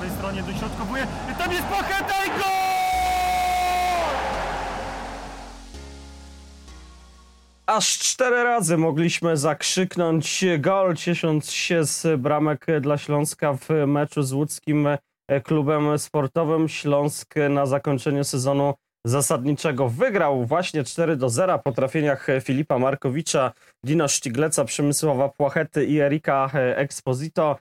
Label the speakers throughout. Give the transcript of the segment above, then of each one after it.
Speaker 1: prawej stronie dośrodkowuje. Tam jest Pacheta i gol!
Speaker 2: Aż cztery razy mogliśmy zakrzyknąć gol, ciesząc się z bramek dla Śląska w meczu z łódzkim klubem sportowym. Śląsk na zakończenie sezonu zasadniczego wygrał właśnie 4 do 0 po trafieniach Filipa Markowicza, Dino Sztigleca, Przemysława Płachety i Erika Exposito.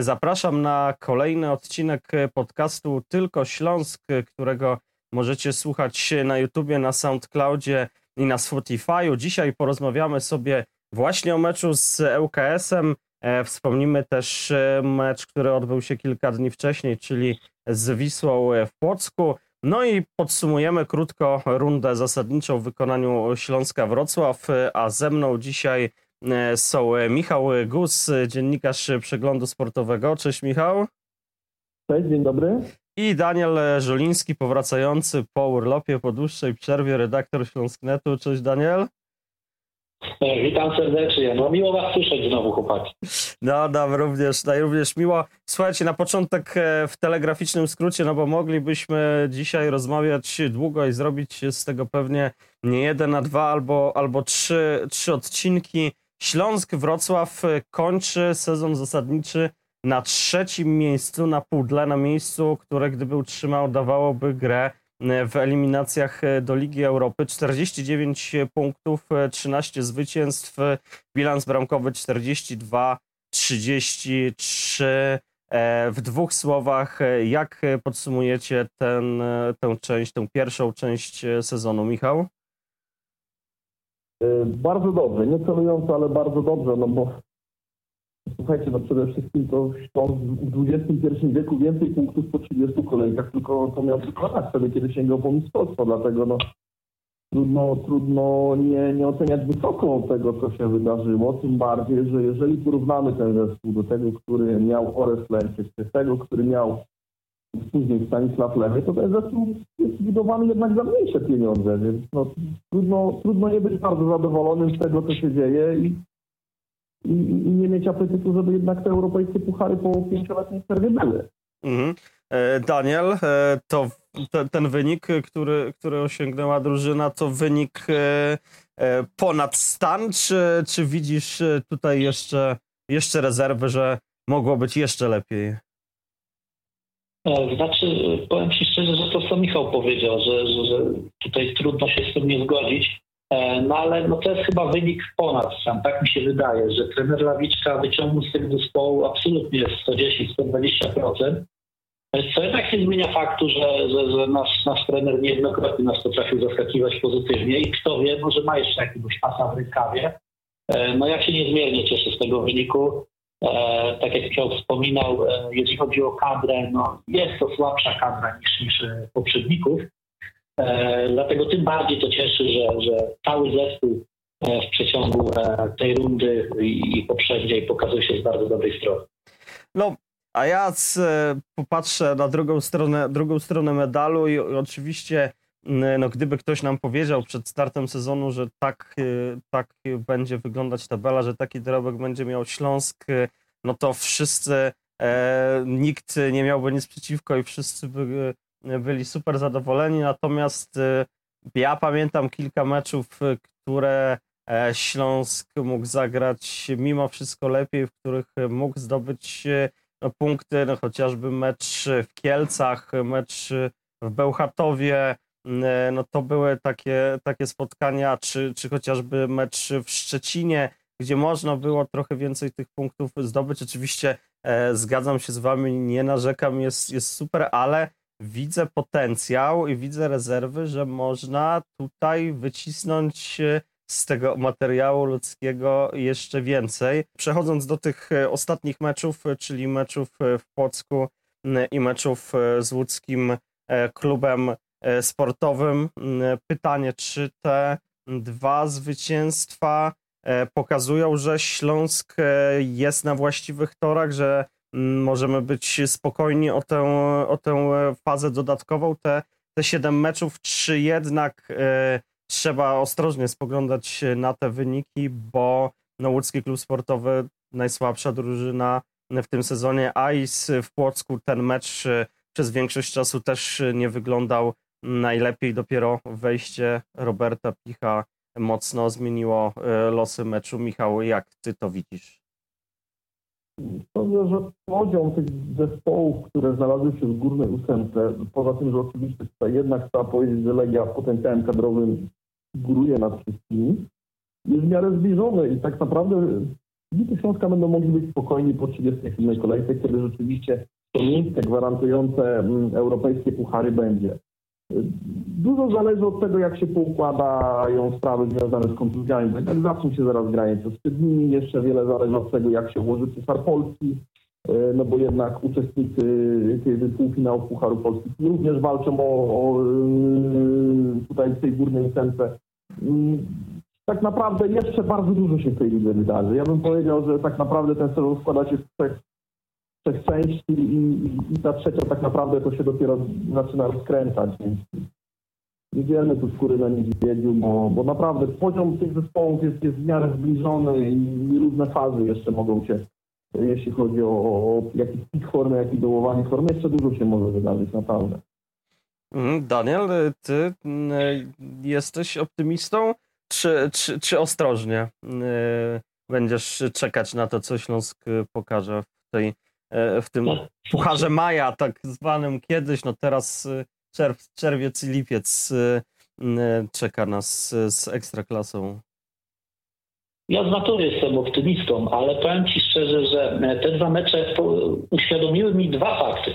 Speaker 2: Zapraszam na kolejny odcinek podcastu Tylko Śląsk, którego możecie słuchać na YouTubie, na SoundCloudzie i na Spotify'u. Dzisiaj porozmawiamy sobie właśnie o meczu z ŁKS-em. Wspomnimy też mecz, który odbył się kilka dni wcześniej, czyli z Wisłą w Płocku. No i podsumujemy krótko rundę zasadniczą w wykonaniu Śląska Wrocław, a ze mną dzisiaj są Michał Gus, dziennikarz przeglądu sportowego. Cześć Michał.
Speaker 3: Cześć, dzień dobry.
Speaker 2: I Daniel Żoliński, powracający po urlopie, po dłuższej przerwie, redaktor Śląsknetu. Cześć Daniel.
Speaker 4: Witam serdecznie. No miło was słyszeć znowu, chłopaki.
Speaker 2: No, no również, no, również miło. Słuchajcie, na początek w telegraficznym skrócie, no bo moglibyśmy dzisiaj rozmawiać długo i zrobić z tego pewnie nie jeden, a dwa albo, albo trzy, trzy odcinki. Śląsk Wrocław kończy sezon zasadniczy na trzecim miejscu, na pudle, na miejscu, które gdyby utrzymał, dawałoby grę w eliminacjach do Ligi Europy. 49 punktów, 13 zwycięstw, bilans bramkowy 42-33. W dwóch słowach, jak podsumujecie ten, tę część, tę pierwszą część sezonu, Michał?
Speaker 3: Bardzo dobrze, nie celująco, ale bardzo dobrze, no bo słuchajcie, no przede wszystkim to, w XXI wieku więcej punktów po 30 kolejkach, tylko to miał tylko raz wtedy, kiedy sięgał po mistrzostwo, dlatego no trudno, trudno nie, nie oceniać wysoko tego, co się wydarzyło, tym bardziej, że jeżeli porównamy ten zespół do tego, który miał Ores Lęczyk, do tego, który miał później Stanisław Lewy, to ten zespół jest budowany jednak za mniejsze pieniądze, więc no, trudno, trudno nie być bardzo zadowolonym z tego, co się dzieje i i, i nie mieć apetytu, żeby jednak te europejskie puchary po pięcioletniej przerwie były.
Speaker 2: Mhm. Daniel, to te, ten wynik, który, który osiągnęła drużyna, to wynik ponad stan, czy, czy widzisz tutaj jeszcze, jeszcze rezerwy, że mogło być jeszcze lepiej?
Speaker 4: Znaczy, powiem Ci szczerze, że to co Michał powiedział, że, że, że tutaj trudno się z tym nie zgodzić. No ale no to jest chyba wynik ponad sam, tak mi się wydaje, że trener Lawiczka wyciągnął z tego zespołu absolutnie 110-120%. Co jednak nie zmienia faktu, że, że, że nasz, nasz trener niejednokrotnie nas potrafił zaskakiwać pozytywnie i kto wie, może ma jeszcze jakiegoś pasa w rękawie. No ja się niezmiernie cieszę z tego wyniku. Tak jak Michał wspominał, jeśli chodzi o kadrę, no jest to słabsza kadra niż, niż poprzedników, E, dlatego tym bardziej to cieszy, że, że cały zespół e, w przeciągu e, tej rundy i, poprzedniej pokazuje się z bardzo dobrej strony.
Speaker 2: No, a ja z, popatrzę na drugą stronę, drugą stronę medalu i oczywiście no, gdyby ktoś nam powiedział przed startem sezonu, że tak, tak będzie wyglądać tabela, że taki dorobek będzie miał Śląsk, no to wszyscy, e, nikt nie miałby nic przeciwko i wszyscy by byli super zadowoleni, natomiast y, ja pamiętam kilka meczów, y, które e, Śląsk mógł zagrać mimo wszystko lepiej, w których mógł zdobyć y, no, punkty, no, chociażby mecz w Kielcach, mecz w Bełchatowie, no to były takie, takie spotkania, czy, czy chociażby mecz w Szczecinie, gdzie można było trochę więcej tych punktów zdobyć. Oczywiście e, zgadzam się z wami, nie narzekam, jest, jest super, ale widzę potencjał i widzę rezerwy, że można tutaj wycisnąć e, z tego materiału ludzkiego jeszcze więcej. Przechodząc do tych e, ostatnich meczów, e, czyli meczów w Płocku i meczów z łódzkim klubem sportowym, pytanie, czy te dwa zwycięstwa pokazują, że Śląsk jest na właściwych torach, że możemy być spokojni o tę, o tę fazę dodatkową. Te, te 7 meczów, czy jednak e, trzeba ostrożnie spoglądać na te wyniki, bo no, łódzki klub sportowy, najsłabsza drużyna, w tym sezonie. Ice w Płocku ten mecz przez większość czasu też nie wyglądał najlepiej. Dopiero wejście Roberta Picha mocno zmieniło losy meczu. Michał, jak ty to widzisz?
Speaker 3: Sądzę, że poziom tych zespołów, które znalazły się w górnej ósemce, poza tym, że oczywiście tutaj jednak trzeba powiedzieć, że Legia potencjałem kadrowym góruje nad wszystkimi, jest w miarę zbliżony i tak naprawdę Bity Śląska będą mogli być spokojni po 37 kolejce, kiedy rzeczywiście to miejsce gwarantujące mm, europejskie puchary będzie. Dużo zależy od tego, jak się poukładają sprawy związane z kontuzjami. Jak zaczną się zaraz granie co z dni, jeszcze wiele zależy od tego, jak się ułoży Cesar Polski, e, no bo jednak uczestnicy półfinału Pucharu Polski również walczą o, o e, tutaj w tej górnej ósemce. Mm, tak naprawdę jeszcze bardzo dużo się w tej lidze wydarzy. Ja bym powiedział, że tak naprawdę ten sezon składa się z trzech trzech części i, i, i ta trzecia tak naprawdę to się dopiero zaczyna rozkręcać, więc nie wiemy tu skóry na niedźwiedziu, bo, bo naprawdę poziom tych zespołów jest, jest w miarę zbliżony i różne fazy jeszcze mogą się, jeśli chodzi o, o jakiś pik formy, jak i dołowanie formy, jeszcze dużo się może wydarzyć, naprawdę.
Speaker 2: Mhm, Daniel, ty mm, jesteś optymistą, czy, czy, czy ostrożnie mm, będziesz czekać na to, co Śląsk pokaże w tej w tym. Pucharze Maja, tak zwanym kiedyś, no teraz e, czerw, czerwiec i lipiec e, czeka nas z ekstraklasą.
Speaker 4: Ja z natury jestem optymistą, ale powiem Ci szczerze, że te dwa mecze uświadomiły mi dwa fakty,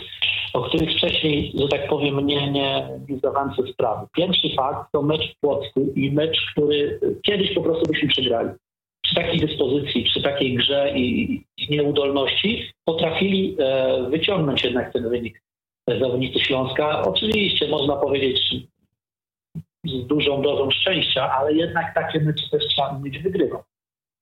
Speaker 4: o których wcześniej, że tak powiem, nie, nie, nie zdawałem sobie sprawy. Pierwszy fakt to mecz w Płocku i mecz, który kiedyś po prostu byśmy przegrali przy takiej dyspozycji, przy takiej grze i, i nieudolności potrafili e, wyciągnąć jednak ten wynik zawodnicy Śląska. Oczywiście można powiedzieć z dużą dozą szczęścia, ale jednak takie mecze też trzeba umieć wygrywać.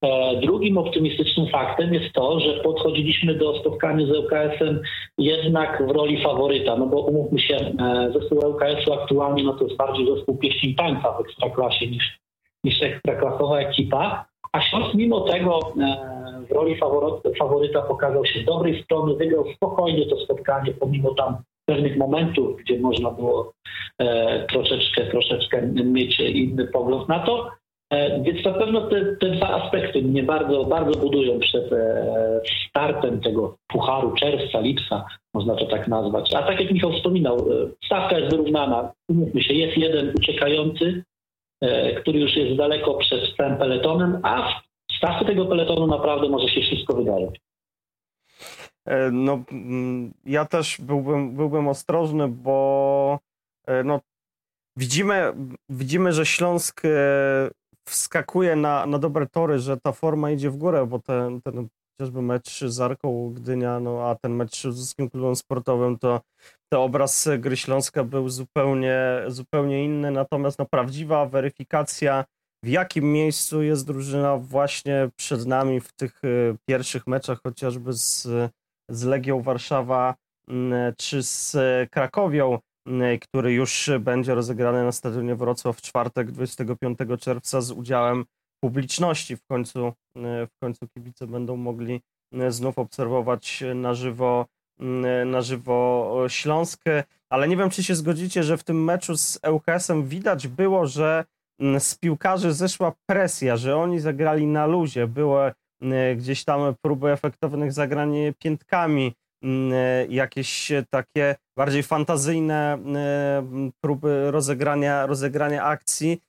Speaker 4: E, drugim optymistycznym faktem jest to, że podchodziliśmy do spotkania z ŁKS-em jednak w roli faworyta, no bo umówmy się, e, zespół ŁKS-u aktualnie no to jest bardziej zespół pieśni tańca w ekstraklasie niż, niż ekstraklasowa ekipa, a Śląsk mimo tego e, w roli faworyta pokazał się z dobrej strony, wygrał spokojnie to spotkanie, pomimo tam pewnych momentów, gdzie można było e, troszeczkę, troszeczkę mieć inny pogląd na to. E, więc na pewno te, te dwa aspekty mnie bardzo, bardzo budują przed startem tego pucharu czerwca, lipca, można to tak nazwać. A tak jak Michał wspominał, stawka jest wyrównana. Umówmy się, jest jeden uciekający, który już jest daleko przed tym peletonem, a w stawce tego peletonu naprawdę może się wszystko wydarzyć.
Speaker 2: E, no, mm, ja też byłbym, byłbym ostrożny, bo e, no, widzimy, widzimy, że Śląsk wskakuje na, na dobre tory, że ta forma idzie w górę, bo ten, ten chociażby mecz z Arką Gdynia, no a ten mecz z Zeskim Klubem Sportowym, to, to obraz gry Śląska był zupełnie, zupełnie inny, natomiast no, prawdziwa weryfikacja w jakim miejscu jest drużyna właśnie przed nami w tych y, pierwszych meczach, chociażby z, z Legią Warszawa mm, czy z Krakowią, mm, który już będzie rozegrany na stadionie Wrocław w czwartek 25 czerwca z udziałem publiczności. W końcu, e, w końcu kibice będą mogli e, znów obserwować na żywo, e, na żywo Śląsk. Ale nie wiem, czy się zgodzicie, że w tym meczu z ŁKS-em widać było, że z piłkarzy zeszła presja, że oni zagrali na luzie. Były gdzieś tam próby efektownych zagrań piętkami, jakieś takie bardziej fantazyjne próby rozegrania, rozegrania akcji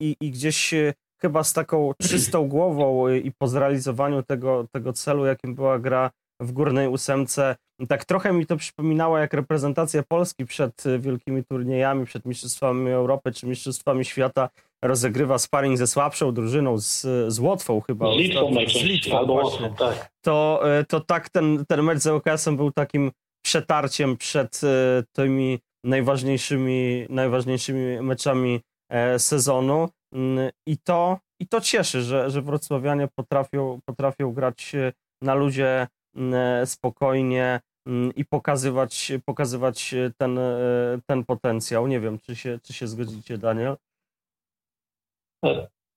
Speaker 2: i, i gdzieś chyba z taką czystą głową i po zrealizowaniu tego, tego celu, jakim była gra w górnej ósemce. Tak trochę mi to przypominało jak reprezentacja Polski przed wielkimi turniejami, przed Mistrzostwami Europy czy Mistrzostwami Świata rozegrywa sparring ze słabszą drużyną, z, z Łotwą chyba.
Speaker 4: Z Litwą, z Litwą albo właśnie. tak.
Speaker 2: To, e, to tak ten, ten mecz z ŁKS-em był takim przetarciem przed e, tymi najważniejszymi, najważniejszymi meczami e, sezonu. Mm, I to, i to cieszy, że, że wrocławianie potrafią, potrafią grać e, na luzie mm, e, spokojnie mm, i pokazywać, pokazywać ten, e, ten potencjał. Nie wiem, czy się, czy się zgodzicie, Daniel?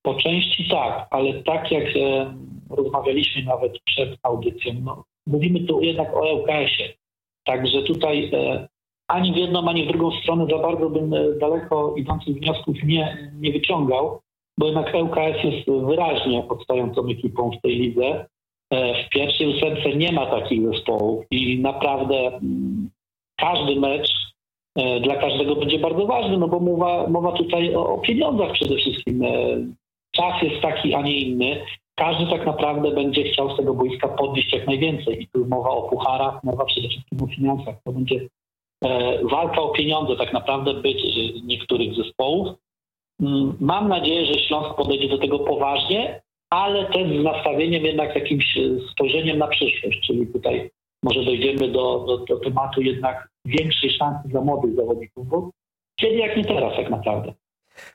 Speaker 4: Po części tak, ale tak jak rozmawialiśmy nawet przed audycją, no, mówimy tu jednak o ŁKS-ie. Także tutaj ani w jedną, ani w drugą stronę za bardzo bym e, daleko idących wniosków nie, nie wyciągał, bo jednak ŁKS jest wyraźnie podstającą ekipą w tej lidze. E, w pierwszej ósemce nie ma takich zespołów i naprawdę mm, każdy mecz e, dla każdego będzie bardzo ważny, no bo mowa, mowa tutaj o, o pieniądzach przede wszystkim. E, czas jest taki, a nie inny. Każdy tak naprawdę będzie chciał z tego boiska podnieść jak najwięcej. I tu mowa o pucharach, mowa przede wszystkim o finansach. To będzie walka o pieniądze tak naprawdę być niektórych zespołów. Mm, mam nadzieję, że Śląsk podejdzie do tego poważnie, ale też z nastawieniem jednak jakimś spojrzeniem na przyszłość, czyli tutaj może dojdziemy do, do, do tematu jednak większej szansy dla młodych zawodników, bo kiedy jak nie teraz tak naprawdę.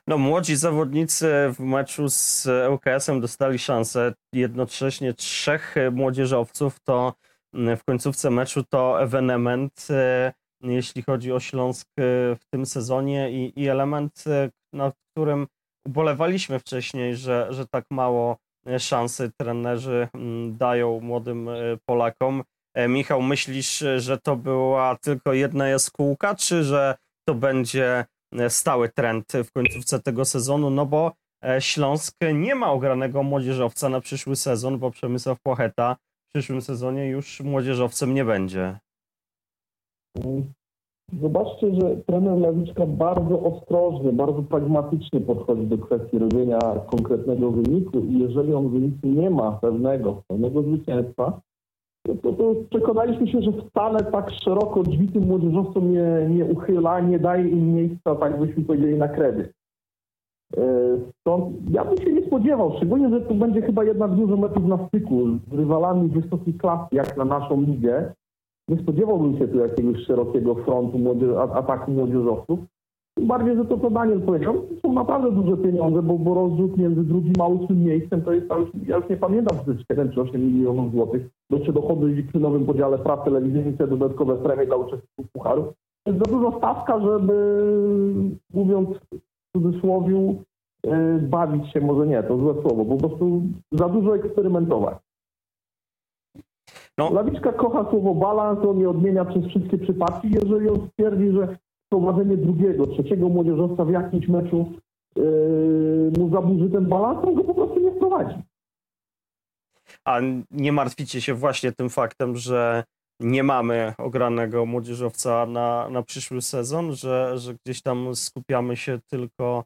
Speaker 2: No, młodzi zawodnicy w meczu z ŁKS-em dostali szansę. Jednocześnie trzech młodzieżowców to mm, w końcówce meczu to ewenement, e, jeśli chodzi o Śląsk e, w tym sezonie i, i element, e, nad którym ubolewaliśmy wcześniej, że, że tak mało szansy trenerzy mm, dają młodym Polakom. Michał, myślisz, że to była tylko jedna jaskółka, czy że to będzie stały trend w końcówce tego sezonu? No bo Śląsk nie ma ogranego młodzieżowca na przyszły sezon, bo Przemysław Płocheta w przyszłym sezonie już młodzieżowcem nie będzie.
Speaker 3: Zobaczcie, że trener Lawiczka bardzo ostrożnie, bardzo pragmatycznie podchodzi do kwestii robienia konkretnego wyniku i jeżeli on wyniku nie ma pewnego, pewnego zwycięstwa, to, to, to przekonaliśmy się, że wcale tak szeroko drzwi tym młodzieżowcom nie, nie uchyla, nie daje im miejsca, tak byśmy powiedzieli, na kredyt. Stąd ja bym się nie spodziewał, szczególnie, że to będzie chyba jednak dużo meczów na styku z rywalami wysokiej klasy, jak na naszą ligę. Nie spodziewałbym się tu jakiegoś szerokiego frontu młodzież, ataku młodzieżowców. Tym bardziej, że to, co Daniel powiedział, są naprawdę duże pieniądze, bo, bo rozrzut między drugim a ósmym miejscem to jest, ja już nie pamiętam, czy to jest 7 czy 8 milionów złotych. Jeszcze dochody przy nowym podziale praw telewizyjnych, te dodatkowe premie dla uczestników pucharów. To jest za dużo stawka, żeby, mówiąc w cudzysłowie, yy, bawić się, może nie, to złe słowo, po prostu za dużo eksperymentować. No. Lawiczka kocha słowo balans, on nie odmienia przez wszystkie przypadki. Jeżeli on stwierdzi, że wprowadzenie drugiego, trzeciego młodzieżowca w jakimś meczu yy, mu zaburzy ten balans, on go po prostu nie wprowadzi.
Speaker 2: A nie martwicie się właśnie tym faktem, że nie mamy ogranego młodzieżowca na, na przyszły sezon, że, że gdzieś tam skupiamy się tylko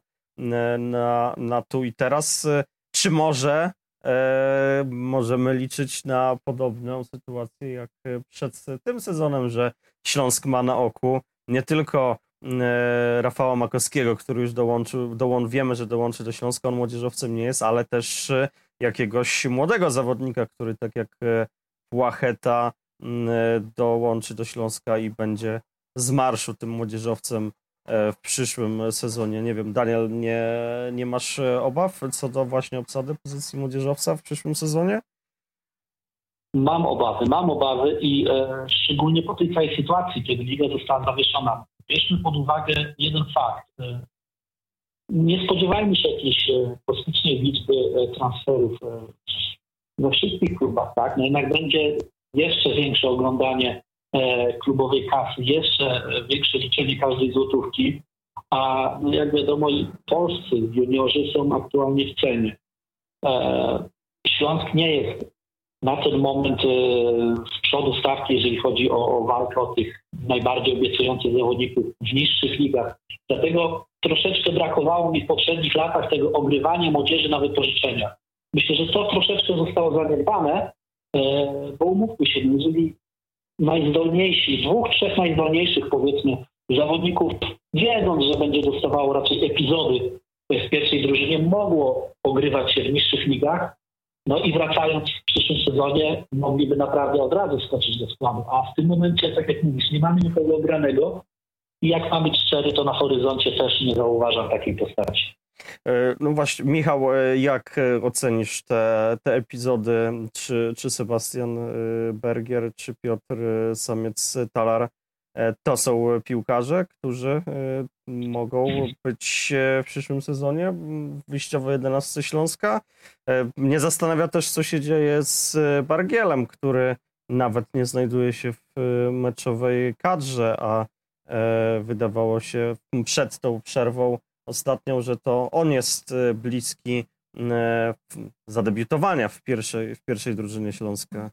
Speaker 2: na, na tu i teraz. Czy może e, możemy liczyć na podobną sytuację jak przed tym sezonem, że Śląsk ma na oku nie tylko e, Rafała Makowskiego, który już dołączył, dołą, wiemy, że dołączy do Śląska, on młodzieżowcem nie jest, ale też e, jakiegoś młodego zawodnika, który tak jak e, Płacheta dołączy do Śląska i będzie z marszu tym młodzieżowcem w przyszłym sezonie. Nie wiem, Daniel, nie, nie masz obaw co do właśnie obsady pozycji młodzieżowca w przyszłym sezonie?
Speaker 4: Mam obawy, mam obawy i e, szczególnie po tej całej sytuacji, kiedy liga została zawieszona. Bierzmy pod uwagę jeden fakt. E, nie spodziewajmy się jakiejś e, kosmicznej liczby e, transferów e, we wszystkich klubach, tak? No jednak będzie jeszcze większe oglądanie e, klubowej kasy, jeszcze większe liczenie każdej złotówki, a no jak wiadomo, polscy juniorzy są aktualnie w cenie. Śląsk nie jest na ten moment e, z przodu stawki, jeżeli chodzi o, o walkę o tych najbardziej obiecujących zawodników w niższych ligach. Dlatego troszeczkę brakowało mi w poprzednich latach tego ogrywania młodzieży na wypożyczenia. Myślę, że to troszeczkę zostało zaniedbane, e, bo umówmy się, jeżeli najzdolniejsi, dwóch, trzech najzdolniejszych powiedzmy zawodników, wiedząc, że będzie dostawało raczej epizody w pierwszej drużynie, mogło ogrywać się w niższych ligach, no i wracając w przyszłym sezonie, mogliby naprawdę od razu skoczyć do składu. A w tym momencie, tak jak mówisz, nie mamy nikogo ogranego i jak mam być szczery, to na horyzoncie też nie zauważam takiej postaci.
Speaker 2: E, no właśnie, Michał, e, jak e, ocenisz te, te epizody? Czy, czy Sebastian Bergier, czy Piotr Samiec-Talar to są piłkarze, którzy mogą być w przyszłym sezonie wyjściowo 11 Śląska. Mnie zastanawia też, co się dzieje z Bargielem, który nawet nie znajduje się w meczowej kadrze, a wydawało się przed tą przerwą ostatnią, że to on jest bliski zadebiutowania w pierwszej, w pierwszej drużynie Śląska.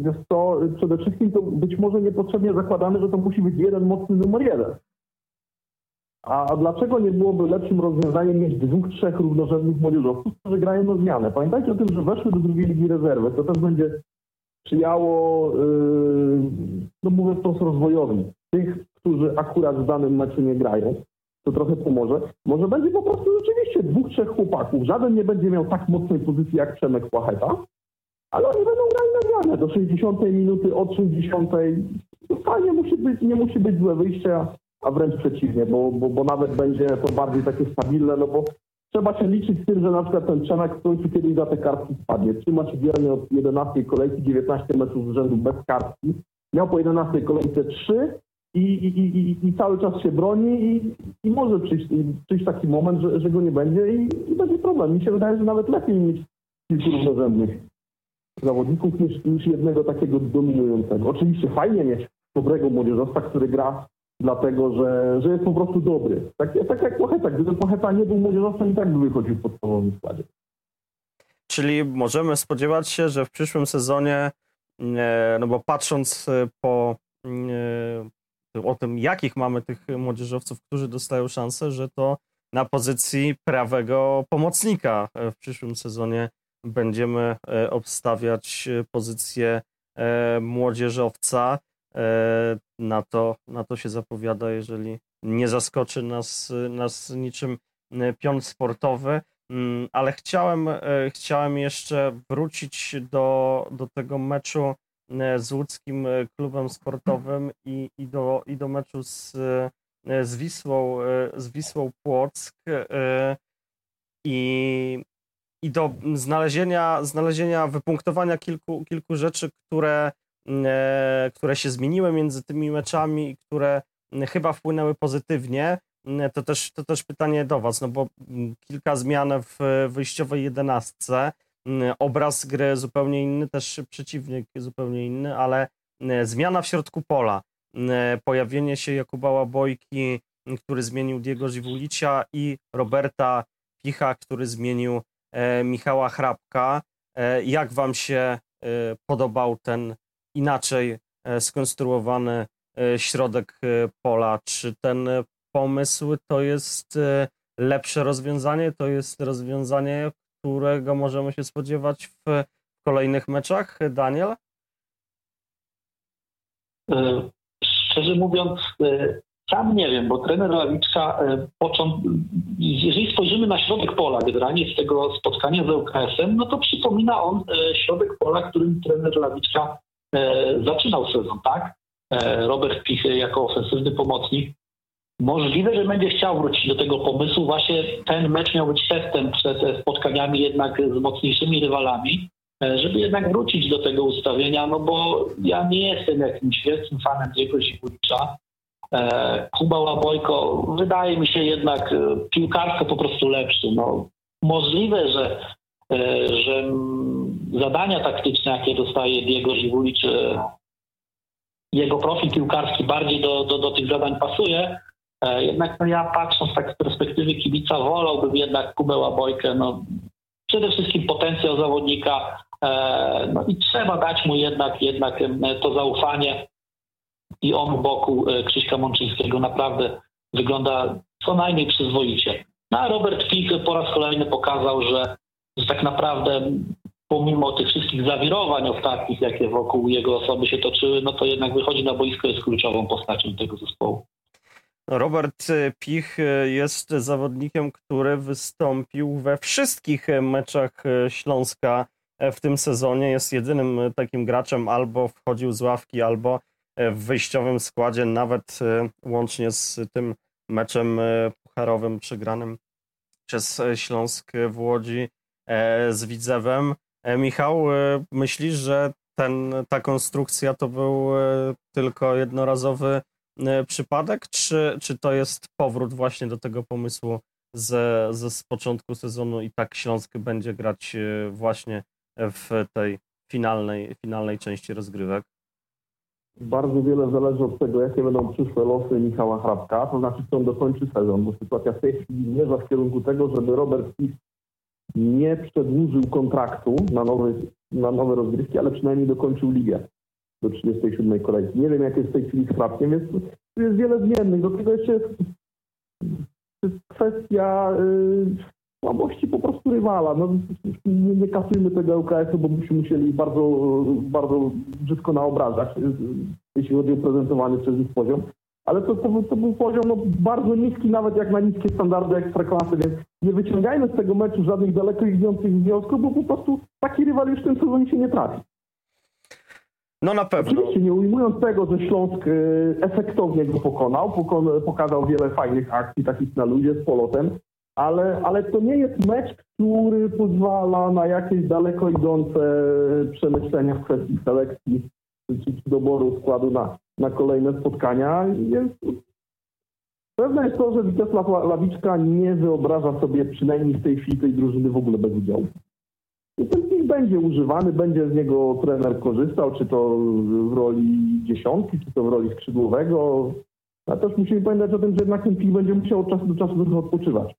Speaker 3: Wiesz co, przede wszystkim to być może niepotrzebnie zakładamy, że to musi być jeden mocny numer jeden. A dlaczego nie byłoby lepszym rozwiązaniem mieć dwóch, trzech równorzędnych młodzieżowców, którzy grają na zmianę? Pamiętajcie o tym, że weszły do drugiej ligi rezerwy. To też będzie sprzyjało, yy, no mówię wprost, rozwojowi tych, którzy akurat w danym meczu nie grają. To trochę pomoże. Może będzie po prostu rzeczywiście dwóch, trzech chłopaków. Żaden nie będzie miał tak mocnej pozycji jak Przemek Płacheta, ale oni będą grali na zmianę do 60 minuty, od 60. To fajnie musi być, nie musi być złe wyjście, a wręcz przeciwnie, bo, bo, bo nawet będzie to bardziej takie stabilne, no bo trzeba się liczyć z tym, że na przykład ten Przemek w końcu kiedyś za te kartki spadnie. Trzyma się wiernie od 11 kolejki, 19 meczów z rzędu bez kartki. Miał po 11 kolejce 3 i, i, i, cały czas się broni i, i może przyjść, przyjść taki moment, że, że go nie będzie i, będzie problem. Mi się wydaje, że nawet lepiej mieć kilku równorzędnych zawodników niż, niż jednego takiego dominującego. Oczywiście fajnie mieć dobrego młodzieżowca, który gra dlatego, że, że jest po prostu dobry. Tak, tak jak Pocheta. Gdyby Pocheta nie był młodzieżowcem, i tak by wychodził w podstawowym składzie.
Speaker 2: Czyli możemy spodziewać się, że w przyszłym sezonie, no bo patrząc e, po o tym, jakich mamy tych młodzieżowców, którzy dostają szansę, że to na pozycji prawego pomocnika w przyszłym sezonie będziemy obstawiać pozycję młodzieżowca. E, na to, na to się zapowiada, jeżeli nie zaskoczy nas, nas niczym e, pion sportowy. Mm, ale chciałem, e, chciałem jeszcze wrócić do, do tego meczu z łódzkim klubem sportowym i, i, do, i do meczu z, z, Wisłą, z Wisłą Płock i, i do znalezienia, znalezienia wypunktowania kilku, kilku rzeczy, które E, które się zmieniły między tymi meczami i które chyba wpłynęły pozytywnie, to też, to też pytanie do Was, no bo kilka zmian w wyjściowej jedenastce, obraz gry zupełnie inny, też przeciwnik zupełnie inny, ale zmiana w środku pola, pojawienie się Jakuba Łabojki, który zmienił Diego Ziwulicia i Roberta Picha, który zmienił e, Michała Hrabka. E, jak Wam się podobał ten inaczej e, skonstruowany e, środek e, pola. Czy ten pomysł to jest lepsze rozwiązanie? To jest rozwiązanie, którego możemy się spodziewać w kolejnych meczach, Daniel?
Speaker 4: Szczerze mówiąc, sam nie wiem, bo trener Lawiczka, jeżeli spojrzymy na środek pola generalnie z tego spotkania z ŁKS-em, no to przypomina on środek pola, którym trener Lawiczka E, zaczynał sezon, tak? E, Robert Pichy jako ofensywny pomocnik. Możliwe, że będzie chciał wrócić do tego pomysłu. Właśnie ten mecz miał być testem przed spotkaniami jednak z mocniejszymi rywalami, e, żeby jednak wrócić do tego ustawienia, no bo ja nie jestem jakimś wielkim fanem Diego Zibulicza. Kuba Łabojko wydaje mi się jednak piłkarsko po prostu lepszy. No, możliwe, że E, że zadania taktyczne, jakie dostaje Diego Żywulicz, e, jego profil piłkarski bardziej do, do, do tych zadań pasuje. E, jednak no ja patrząc tak z perspektywy kibica wolałbym jednak Kubę Łabojkę. No, przede wszystkim potencjał zawodnika no i trzeba dać mu jednak, jednak to zaufanie i on u boku Krzyśka Mączyńskiego naprawdę wygląda co najmniej przyzwoicie. No a Robert Pik po raz kolejny pokazał, że że tak naprawdę pomimo tych wszystkich zawirowań ostatnich, jakie wokół jego osoby się toczyły, no to jednak wychodzi na boisko, jest kluczową postacią tego zespołu.
Speaker 2: Robert Pich jest zawodnikiem, który wystąpił we wszystkich meczach Śląska w tym sezonie. Jest jedynym takim graczem, albo wchodził z ławki, albo w wyjściowym składzie, nawet łącznie z tym meczem pucharowym przegranym przez Śląsk w Łodzi E, z Widzewem. E, Michał, e, myślisz, że ten, ta konstrukcja to był tylko jednorazowy przypadek, czy, czy to jest powrót właśnie do tego pomysłu z, z, z początku sezonu i tak Śląsk będzie grać właśnie w tej finalnej, finalnej części rozgrywek?
Speaker 3: Bardzo wiele zależy od tego, jakie będą przyszłe losy Michała Hrabka, to znaczy, czy on dokończy sezon, bo sytuacja w tej chwili zmierza w kierunku tego, żeby Robert Smith nie przedłużył kontraktu na nowe, na nowe rozgrywki, ale przynajmniej dokończył ligę do 37 kolejki. Nie wiem, jak jest w tej chwili z Hrabkiem, więc tu jest wiele zmiennych. Do tego jeszcze jest, kwestia y, słabości po prostu rywala. No, nie, nie kasujmy tego ŁKS-u, bo byśmy musieli bardzo, bardzo brzydko naobrażać, y, jeśli chodzi o prezentowany przez nich poziom. Ale to, to, to był poziom no, bardzo niski, nawet jak na niskie standardy ekstraklasy, więc nie wyciągajmy z tego meczu żadnych daleko idących wniosków, bo po prostu taki rywal już w tym sezonie się nie trafi.
Speaker 2: No na pewno.
Speaker 3: Oczywiście nie ujmując tego, że Śląsk y, efektownie go pokonał, pokon- pokazał wiele fajnych akcji takich na ludzie z polotem, ale, ale to nie jest mecz, który pozwala na jakieś daleko idące przemyślenia w kwestii selekcji czy, doboru składu na, na kolejne spotkania. Jest, pewne jest to, że Witesław La- Lawiczka nie wyobraża sobie przynajmniej w tej chwili tej drużyny w ogóle bez udziału. Będzie używany, będzie z niego trener korzystał, czy to w roli dziesiątki, czy to w roli skrzydłowego. A też musimy pamiętać o tym, że jednak ten pik będzie musiał od czasu do czasu trochę odpoczywać.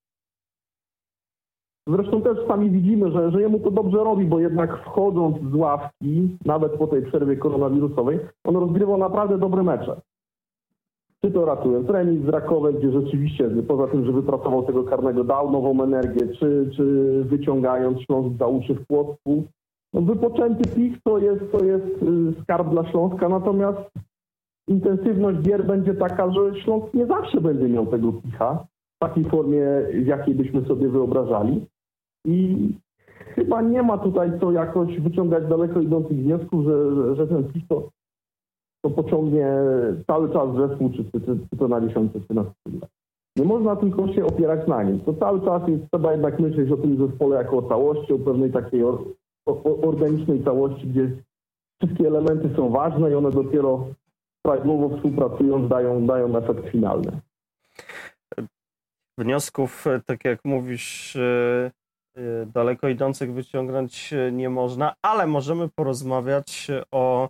Speaker 3: Zresztą też sami widzimy, że, że jemu to dobrze robi, bo jednak wchodząc z ławki, nawet po tej przerwie koronawirusowej, on rozgrywał naprawdę dobre mecze. Czy to ratując remis z Rakowem, gdzie rzeczywiście poza tym, że wypracował tego karnego, dał nową energię, czy, czy wyciągając Śląsk za uszy w Płocku. No, wypoczęty pik to jest, to jest y, skarb dla Śląska, natomiast intensywność gier będzie taka, że Śląsk nie zawsze będzie miał tego picha w takiej formie, w jakiej byśmy sobie wyobrażali. I chyba nie ma tutaj co jakoś wyciągać daleko idących wniosków, że, że, że ten pich to, to pociągnie cały czas zespół, czy, czy, czy to na dziesiątce, czy na skrzydle. Nie można tylko się opierać na nim. To cały czas jest, trzeba jednak myśleć o tym zespole jako o całości, o pewnej takiej or, o, o, organicznej całości, gdzie wszystkie elementy są ważne i one dopiero prawidłowo współpracując dają, dają efekt finalny.
Speaker 2: Wniosków, tak jak mówisz, e, e, daleko idących wyciągnąć e, nie można, ale możemy porozmawiać o,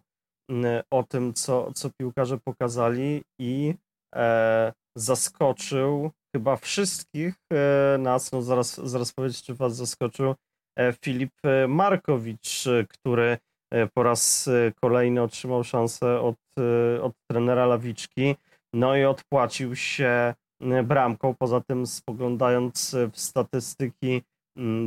Speaker 2: o tym, co, co piłkarze pokazali i e, zaskoczył chyba wszystkich e, nas, no zaraz, zaraz powiedzieć, czy was zaskoczył, e, Filip e, Markowicz, e, który e, po raz e, kolejny otrzymał szansę od, e, od trenera Lawiczki, no i odpłacił się e, bramką. Poza tym, spoglądając e, w statystyki,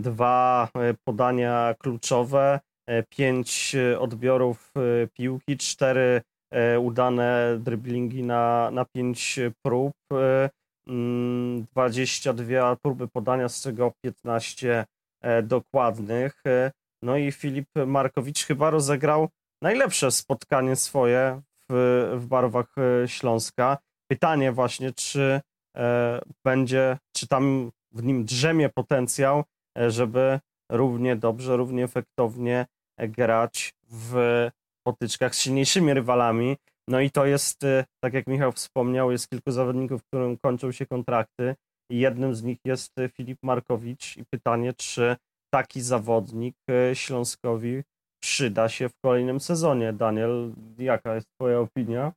Speaker 2: dwa e, podania kluczowe, e, pięć e, odbiorów e, piłki, cztery e, udane driblingi na, na pięć prób, e, mm, 22 próby podania, z czego 15 e, dokładnych. E, No i Filip Markowicz chyba rozegrał najlepsze spotkanie swoje w, w barwach e, Śląska. Pytanie właśnie, czy e, będzie, czy tam w nim drzemie potencjał, e, żeby równie dobrze, równie efektownie e, grać w potyczkach z silniejszymi rywalami. No i to jest, e, tak jak Michał wspomniał, jest kilku zawodników, którym kończą się kontrakty. Jednym z nich jest e, Filip Markowicz. I pytanie, czy taki zawodnik e, Śląskowi przyda się w kolejnym sezonie. Daniel, jaka jest Twoja opinia?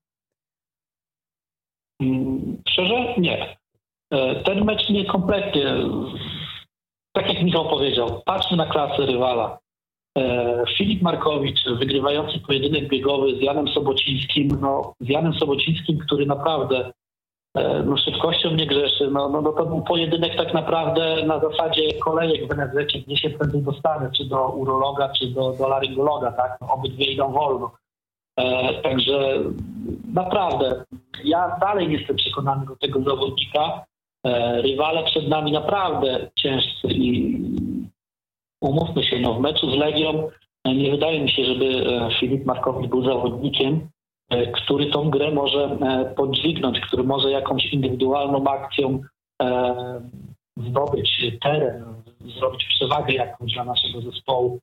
Speaker 4: Mm, Szczerze? Nie. E, Ten mecz nie kompletnie, tak jak Michał powiedział, patrzy na klasę rywala. E, Filip Markowicz, wygrywający pojedynek biegowy z Janem Sobocińskim, no, z Janem Sobocińskim, który naprawdę e, no, szybkością nie grzeszy. No, no, no to był pojedynek tak naprawdę na zasadzie kolejek w NFZ, gdzie się prędzej dostanę, czy do urologa, czy do, do laryngologa, tak? No, obydwie idą wolno. E, także naprawdę, ja dalej nie jestem przekonany do tego zawodnika. E, rywale przed nami naprawdę ciężcy i umówmy się, no w meczu z Legią e, nie wydaje mi się, żeby e, Filip Markowicz był zawodnikiem, e, który tą grę może podźwignąć, który może jakąś indywidualną akcją zdobyć teren, zrobić przewagę jakąś dla naszego zespołu.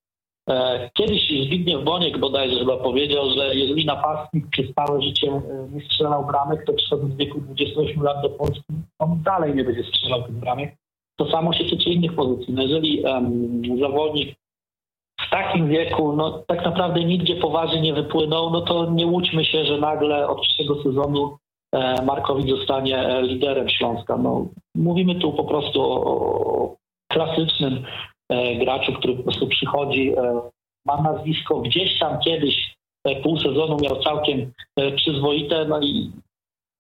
Speaker 4: Kiedyś Zbigniew Boniek bodajże chyba powiedział, że jeżeli napastnik przez całe życie nie strzelał bramek, to przychodząc w wieku 28 lat do Polski, on dalej nie będzie strzelał tych bramek. To samo się tyczy innych pozycji. No jeżeli em, zawodnik w takim wieku, no tak naprawdę nigdzie poważnie nie wypłynął, no to nie łudźmy się, że nagle od przyszłego sezonu e, Markowicz zostanie e, liderem Śląska. No, mówimy tu po prostu o, o klasycznym e, graczu, który po prostu przychodzi, e, ma nazwisko gdzieś tam kiedyś e, pół sezonu miał całkiem e, przyzwoite, no i,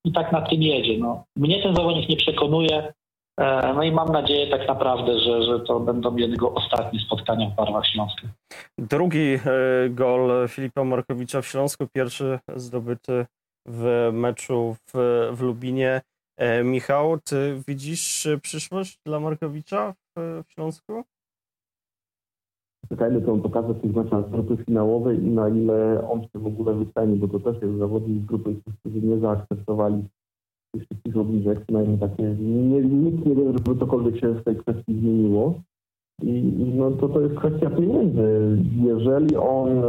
Speaker 4: i tak na tym jedzie. No. Mnie ten zawodnik nie przekonuje. E, No i mam nadzieję tak naprawdę, że, że to będą jego ostatnie spotkania w barwach Śląska.
Speaker 2: Drugi e, gol Filipa Markowicza w Śląsku, pierwszy zdobyty w meczu w, w Lubinie. E, Michał, ty widzisz przyszłość dla Markowicza w, w Śląsku?
Speaker 3: Czekajmy, co on pokaże w tych meczach z grupy finałowej i na ile on się w ogóle wyceni, bo to też jest zawodnik z grupy, którzy nie zaakceptowali wszystkich obniżek, przynajmniej takie, nie, nikt nie wie, żeby cokolwiek się w tej kwestii zmieniło. I no to, to jest kwestia pieniędzy. Jeżeli on e,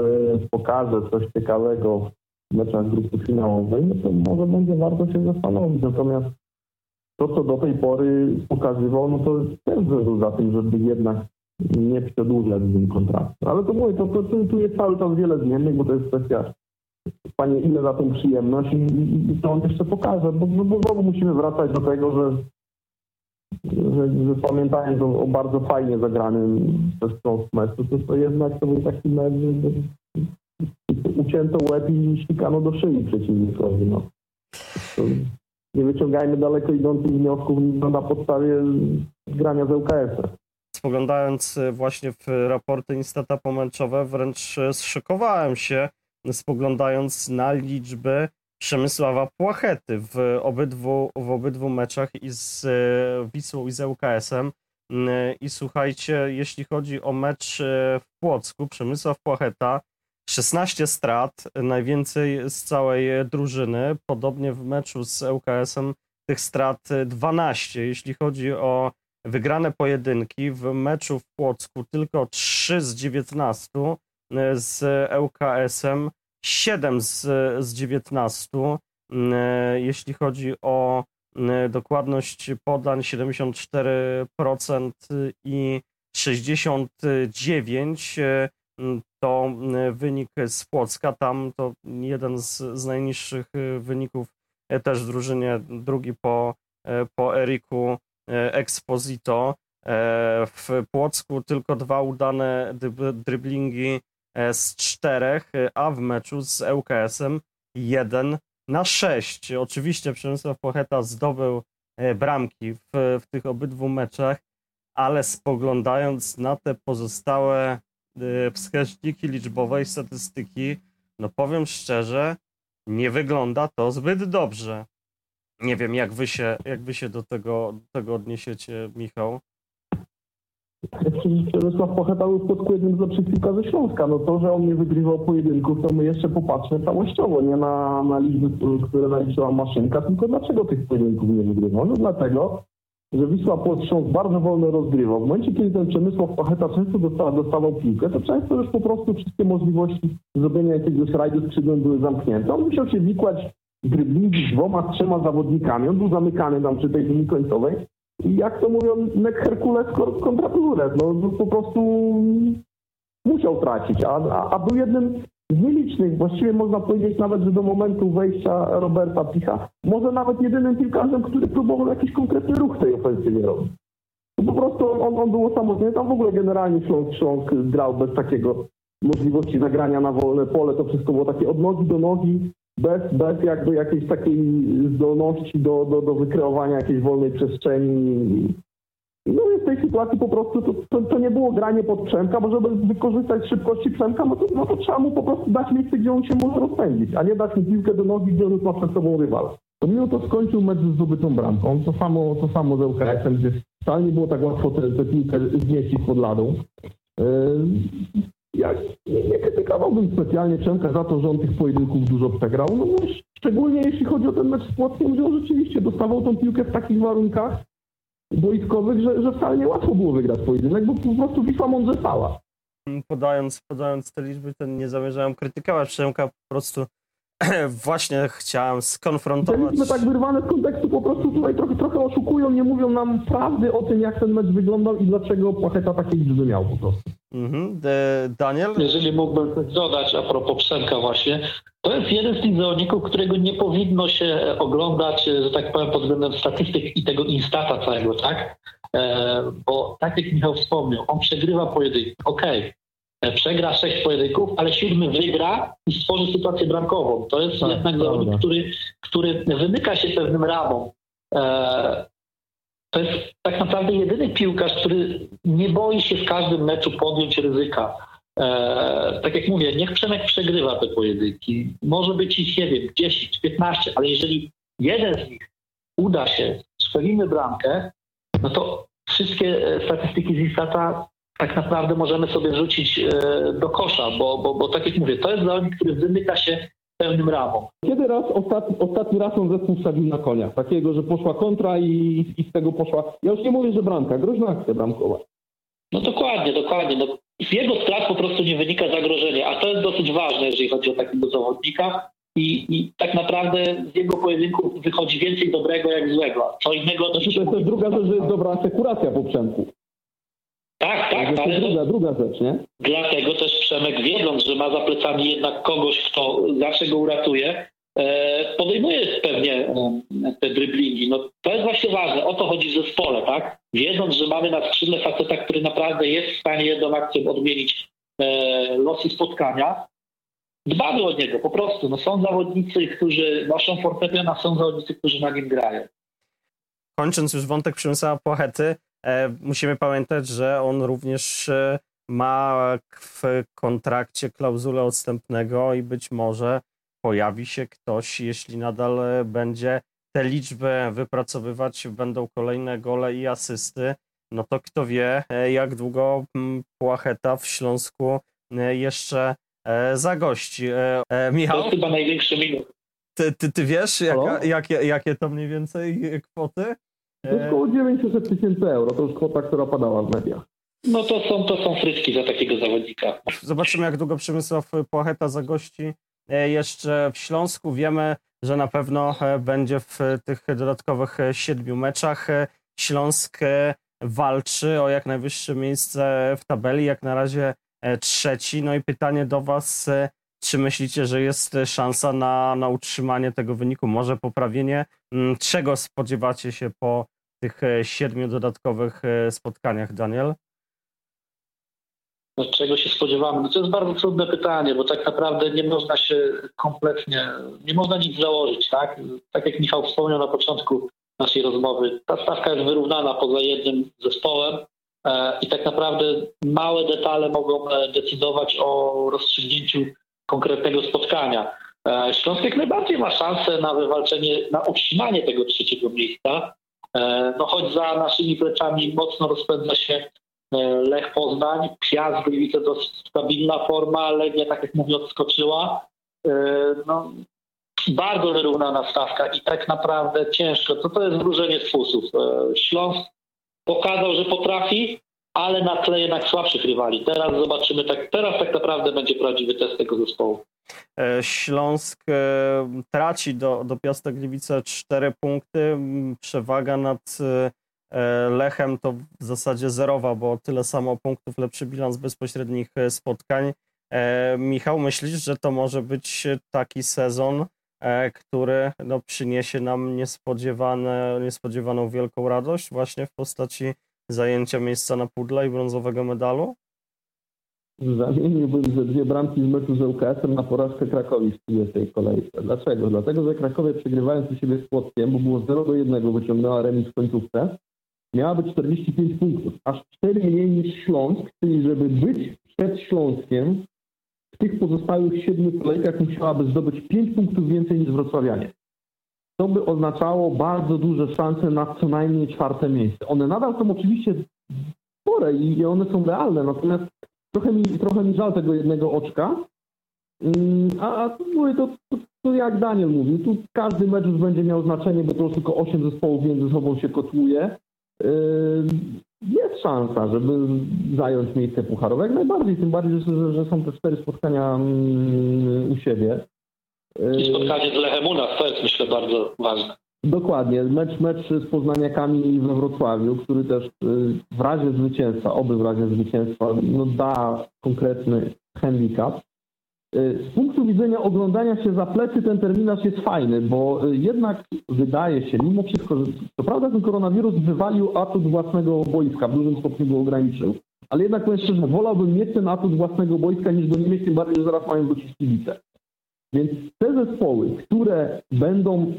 Speaker 3: pokaże coś ciekawego w meczach grupy finałowej, no to może będzie warto się zastanowić. Natomiast to, co do tej pory pokazywał, no to też był za tym, żeby jednak nie przedłużać z nim kontraktu. Ale to mówię, to, to, to, tu jest cały czas wiele zmiennych, bo to jest kwestia, panie, ile za tą przyjemność i, i, i to on jeszcze pokaże, bo, bo znowu musimy wracać do tego, że, że, że pamiętając o, o bardzo fajnie zagranym przez tą meczu, to, to jednak to był taki mecz, ucięto łeb i ścikano do szyi przeciwnikowi. No. Nie wyciągajmy daleko idących wniosków na podstawie grania z ŁKS-em.
Speaker 2: Spoglądając właśnie w raporty Instata pomęczowe, wręcz zszokowałem się, spoglądając na liczby Przemysława Płachety w obydwu, w obydwu meczach i z e, Wisłą i z ŁKS-em. Mm, I słuchajcie, jeśli chodzi o mecz e, w Płocku, Przemysław Płacheta 16 strat, najwięcej z całej drużyny. Podobnie w meczu z ŁKS-em tych strat e, 12. Jeśli chodzi o wygrane pojedynki, w meczu w Płocku tylko 3 z 19, e, z ŁKS-em 7 z, z 19. E, Jeśli chodzi o e, dokładność podań 74% i 69 e, to e, wynik z Płocka, tam to jeden z, z najniższych e, wyników e, też w drużynie, drugi po, e, po Eriku e, Exposito. E, W Płocku tylko dwa udane dryb- driblingi e, z czterech, e, a w meczu z ŁKS-em jeden na sześć. Oczywiście Przemysław Pocheta zdobył e, bramki w, w tych obydwu meczach, ale spoglądając na te pozostałe e, wskaźniki liczbowe i statystyki, no powiem szczerze, nie wygląda to zbyt dobrze. Nie wiem, jak wy się, jak wy się do tego, do tego odniesiecie, Michał.
Speaker 3: Przemysław Pocheta był w Płocku jednym z lepszych piłkarzy Śląska. No to, że on nie wygrywał pojedynków, to my jeszcze popatrzmy całościowo, nie na, na liczby, które naliczyła maszynka, tylko dlaczego tych pojedynków nie wygrywał? No dlatego, że Wisła Płock Śląsk bardzo wolno rozgrywał. W momencie, kiedy ten Przemysław Pacheta często dostawał, dostawał piłkę, to często już po prostu wszystkie możliwości zrobienia jakiegoś rajdu skrzydłem były zamknięte. On musiał się wikłać dryblingi z dwoma, trzema zawodnikami. On był zamykany tam przy tej linii końcowej. Jak to mówią, nek Herkules kontra. No, no po prostu musiał tracić, a, a, a był jednym z nielicznych, właściwie można powiedzieć nawet, że do momentu wejścia Roberta Picha, może nawet jedynym piłkarzem, który próbował jakiś konkretny ruch tej ofensywie robić. Po prostu on, on był osamotniony, tam w ogóle generalnie Śląsk, Śląsk grał bez takiego możliwości zagrania na wolne pole, to wszystko było takie od nogi do nogi, bez, bez jakby jakiejś takiej zdolności do, do, do wykreowania jakiejś wolnej przestrzeni. No i w tej sytuacji po prostu to, to, to nie było granie pod Przemka, bo żeby wykorzystać szybkości Przemka, no to, no to trzeba mu po prostu dać miejsce, gdzie on się może rozpędzić, a nie dać mu piłkę do nogi, gdzie on już ma przed sobą rywala. Pomimo to skończył mecz z zdobytą bramką. To samo, to samo z ŁKS-em, gdzie wcale nie było tak łatwo tę piłkę zmieścić pod ladą. Ja nie, nie krytykowałbym specjalnie Przemka za to, że on tych pojedynków dużo przegrał. No, bo szczególnie jeśli chodzi o ten mecz z Płockiem, że on rzeczywiście dostawał tą piłkę w takich warunkach boiskowych, że, że wcale nie łatwo było wygrać pojedynek, bo po prostu Wisła mądrze stała.
Speaker 2: podając, podając te liczby, to nie zamierzałem krytykować Przemka, po prostu właśnie chciałem
Speaker 3: Te
Speaker 2: skonfrontować.
Speaker 3: liczby tak wyrwane z kontekstu po prostu tutaj trochę, trochę oszukują, nie mówią nam prawdy o tym, jak ten mecz wyglądał i dlaczego Płacheta takie liczby miał po prostu.
Speaker 2: Mhm. E, Daniel?
Speaker 4: Jeżeli mógłbym coś dodać a propos Przemka właśnie, to jest jeden z tych zawodników, którego nie powinno się oglądać, że tak powiem, pod względem statystyk i tego instata całego, tak? E, bo tak jak Michał wspomniał, on przegrywa pojedynki, okej, e, przegra sześć pojedynków, ale siódmy wygra i stworzy sytuację bramkową. To jest
Speaker 3: Tak,
Speaker 4: jednak
Speaker 3: prawda.
Speaker 4: zawodnik, który, który wymyka się pewnym ramom. To jest tak naprawdę jedyny piłkarz, który nie boi się w każdym meczu podjąć ryzyka. E, tak jak mówię, niech Przemek przegrywa te pojedynki. Może być ich, nie wiem, 10, 15, ale jeżeli jeden z nich uda się, strzelimy bramkę, no to wszystkie e, statystyki z Instata tak naprawdę możemy sobie rzucić e, do kosza, bo, bo, bo tak jak mówię, to jest zawodnik, który wymyka się pełnym ramą.
Speaker 3: Kiedy raz ostatni, ostatni raz on zespół wsadził na konia? Takiego, że poszła kontra i, i z tego poszła. Ja już nie mówię, że bramka, groźna akcja bramkowa.
Speaker 4: No dokładnie, dokładnie. No, z jego strat po prostu nie wynika zagrożenie, a to jest dosyć ważne, jeżeli chodzi o takiego zawodnika. I, I tak naprawdę z jego pojedynku wychodzi więcej dobrego jak złego. Co innego
Speaker 3: Znaczy, to jest też druga rzecz, że jest dobra asekuracja po Przemku.
Speaker 4: Tak,
Speaker 3: To
Speaker 4: tak,
Speaker 3: jest druga, druga rzecz, nie?
Speaker 4: dlatego też Przemek, wiedząc, że ma za plecami jednak kogoś, kto zawsze go uratuje, e, podejmuje pewnie e, te driblingi. No, to jest właśnie ważne, o to chodzi w zespole, tak? Wiedząc, że mamy na skrzydle faceta, który naprawdę jest w stanie jedną akcją odmienić e, losy spotkania, dbamy o niego po prostu. No, są zawodnicy, którzy noszą fortepian, a są zawodnicy, którzy na nim grają.
Speaker 2: kończąc już wątek Przemysława Płachety, musimy pamiętać, że on również e, ma w kontrakcie klauzulę odstępnego i być może pojawi się ktoś, jeśli nadal e, będzie te liczby wypracowywać, będą kolejne gole i asysty, no to kto wie, e, jak długo Płacheta w Śląsku e, jeszcze e, zagości. E, e,
Speaker 4: To
Speaker 2: Michał,
Speaker 4: jest chyba największy minus.
Speaker 2: ty, ty, ty wiesz, jaka, jakie, jakie to mniej więcej kwoty?
Speaker 3: To jest około 900 tysięcy euro. To już kwota, która padała w mediach.
Speaker 4: No to są, to są frytki za takiego zawodnika.
Speaker 2: Zobaczymy, jak długo Przemysław Płacheta zagości e, jeszcze w Śląsku. Wiemy, że na pewno e, będzie w tych dodatkowych e, siedmiu meczach. Śląsk walczy o jak najwyższe miejsce w tabeli, jak na razie trzeci. No i pytanie do Was, czy myślicie, że jest szansa na, na utrzymanie tego wyniku, może poprawienie? Mm, Czego spodziewacie się po tych e, siedmiu dodatkowych e, spotkaniach, Daniel?
Speaker 4: No, czego się spodziewamy? No to jest bardzo trudne pytanie, bo tak naprawdę nie można się kompletnie, nie można nic założyć, tak? Tak jak Michał wspomniał na początku naszej rozmowy, ta stawka jest wyrównana poza jednym zespołem e, i tak naprawdę małe detale mogą decydować o rozstrzygnięciu konkretnego spotkania. Śląsk jak najbardziej ma szansę na wywalczenie, na utrzymanie tego trzeciego miejsca. E, No choć za naszymi plecami mocno rozpędza się E, Lech Poznań, Piast Gliwice to stabilna forma, Legia tak jak mówię odskoczyła. E, No, bardzo wyrównana stawka i tak naprawdę ciężko. To to jest wróżenie z fusów. Śląsk pokazał, że potrafi, ale na tle jednak słabszych rywali. Teraz zobaczymy, tak, teraz tak naprawdę będzie prawdziwy test tego zespołu.
Speaker 2: E, Śląsk e, traci do, do Piasta Gliwice 4 punkty. Przewaga nad e, Lechem to w zasadzie zerowa, bo tyle samo punktów, lepszy bilans bezpośrednich spotkań. Michał, myślisz, że to może być taki sezon, który no, przyniesie nam niespodziewane, niespodziewaną wielką radość właśnie w postaci zajęcia miejsca na pudle i brązowego medalu?
Speaker 3: Zamieniłbym ze dwie bramki z meczu z ŁKS-em na porażkę Krakowi w 30 kolejce. Dlaczego? Dlatego, że Krakowie przegrywając u siebie z Płockiem, bo było 0 do 1, wyciągnęła remis w końcówce, miała być 45 punktów, aż 4 mniej niż Śląsk, czyli żeby być przed Śląskiem, w tych pozostałych 7 kolejkach musiałaby zdobyć 5 punktów więcej niż wrocławianie. To by oznaczało bardzo duże szanse na co najmniej czwarte miejsce. One nadal są oczywiście spore i one są realne, natomiast trochę mi, trochę mi żal tego jednego oczka. Mm, A, a tu mówię, to, to, to jak Daniel mówił, tu każdy mecz już będzie miał znaczenie, bo to już tylko 8 zespołów między sobą się kotłuje. Yy, Jest szansa, żeby zająć miejsce pucharowe, jak najbardziej, tym bardziej, że, że, są te cztery spotkania mm, u siebie.
Speaker 4: I spotkanie z Lechem u nas to jest myślę bardzo ważne.
Speaker 3: Dokładnie. Mecz, mecz z Poznaniakami we Wrocławiu, który też y, w razie zwycięstwa, oby w razie zwycięstwa, no da konkretny handicap. Y, Z punktu widzenia oglądania się za plecy ten terminarz jest fajny, bo y, jednak wydaje się, mimo wszystko, że co prawda ten koronawirus wywalił atut własnego boiska, w dużym stopniu go ograniczył. Ale jednak powiem szczerze, wolałbym mieć ten atut własnego boiska niż go nie mieć, tym bardziej, że zaraz mają wrócić kibice. Więc te zespoły, które będą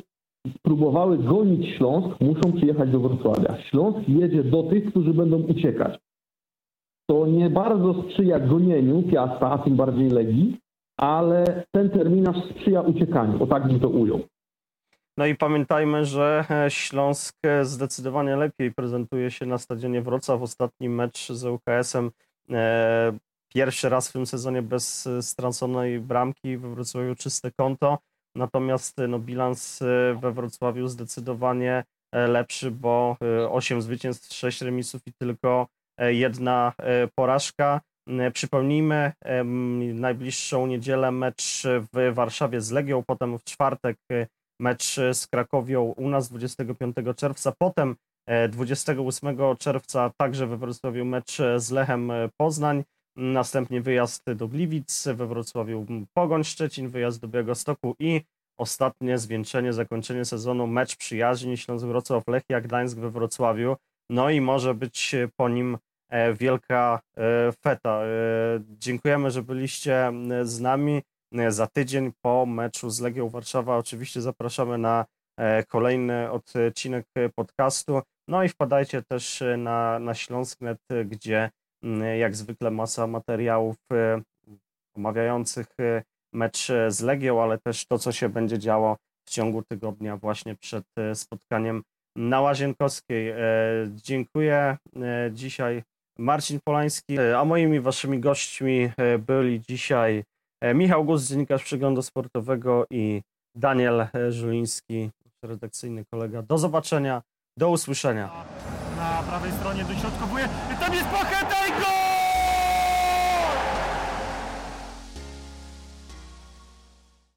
Speaker 3: próbowały gonić Śląsk, muszą przyjechać do Wrocławia. Śląsk jedzie do tych, którzy będą uciekać. To nie bardzo sprzyja gonieniu Piasta, a tym bardziej Legii, ale ten terminarz sprzyja uciekaniu. O tak bym to ujął.
Speaker 2: No i pamiętajmy, że e, Śląsk e, zdecydowanie lepiej prezentuje się na stadionie Wrocław. Ostatni mecz z UKS-em e, pierwszy raz w tym sezonie bez straconej bramki we Wrocławiu czyste konto. Natomiast e, no, bilans e, we Wrocławiu zdecydowanie e, lepszy, bo 8 zwycięstw, 6 remisów i tylko e, jedna e, porażka. E, Przypomnijmy, najbliższą niedzielę mecz w Warszawie z Legią, potem w czwartek e, mecz z Krakowią u nas 25 czerwca, potem e, 28 czerwca także we Wrocławiu mecz z Lechem e, Poznań, następnie wyjazd do Gliwic, we Wrocławiu Pogoń Szczecin, wyjazd do Białegostoku i ostatnie zwieńczenie, zakończenie sezonu mecz przyjaźni Śląsk Wrocław Lechia Gdańsk we Wrocławiu, no i może być po nim e, wielka e, feta. E, Dziękujemy, że byliście z nami e, za tydzień po meczu z Legią Warszawa. Oczywiście zapraszamy na e, kolejny odcinek e, podcastu. No i wpadajcie też e, na, na Śląsk.net, e, gdzie jak zwykle masa materiałów e, omawiających e, mecz z Legią, ale też to, co się będzie działo w ciągu tygodnia właśnie przed spotkaniem na Łazienkowskiej. Dziękuję dzisiaj Marcin Polański, a moimi waszymi gośćmi byli dzisiaj Michał Guz, dziennikarz Przeglądu Sportowego i Daniel Żuliński, redakcyjny kolega. Do zobaczenia, do usłyszenia.
Speaker 1: Na prawej stronie dośrodkowuje. Tam jest Pacheta i gol!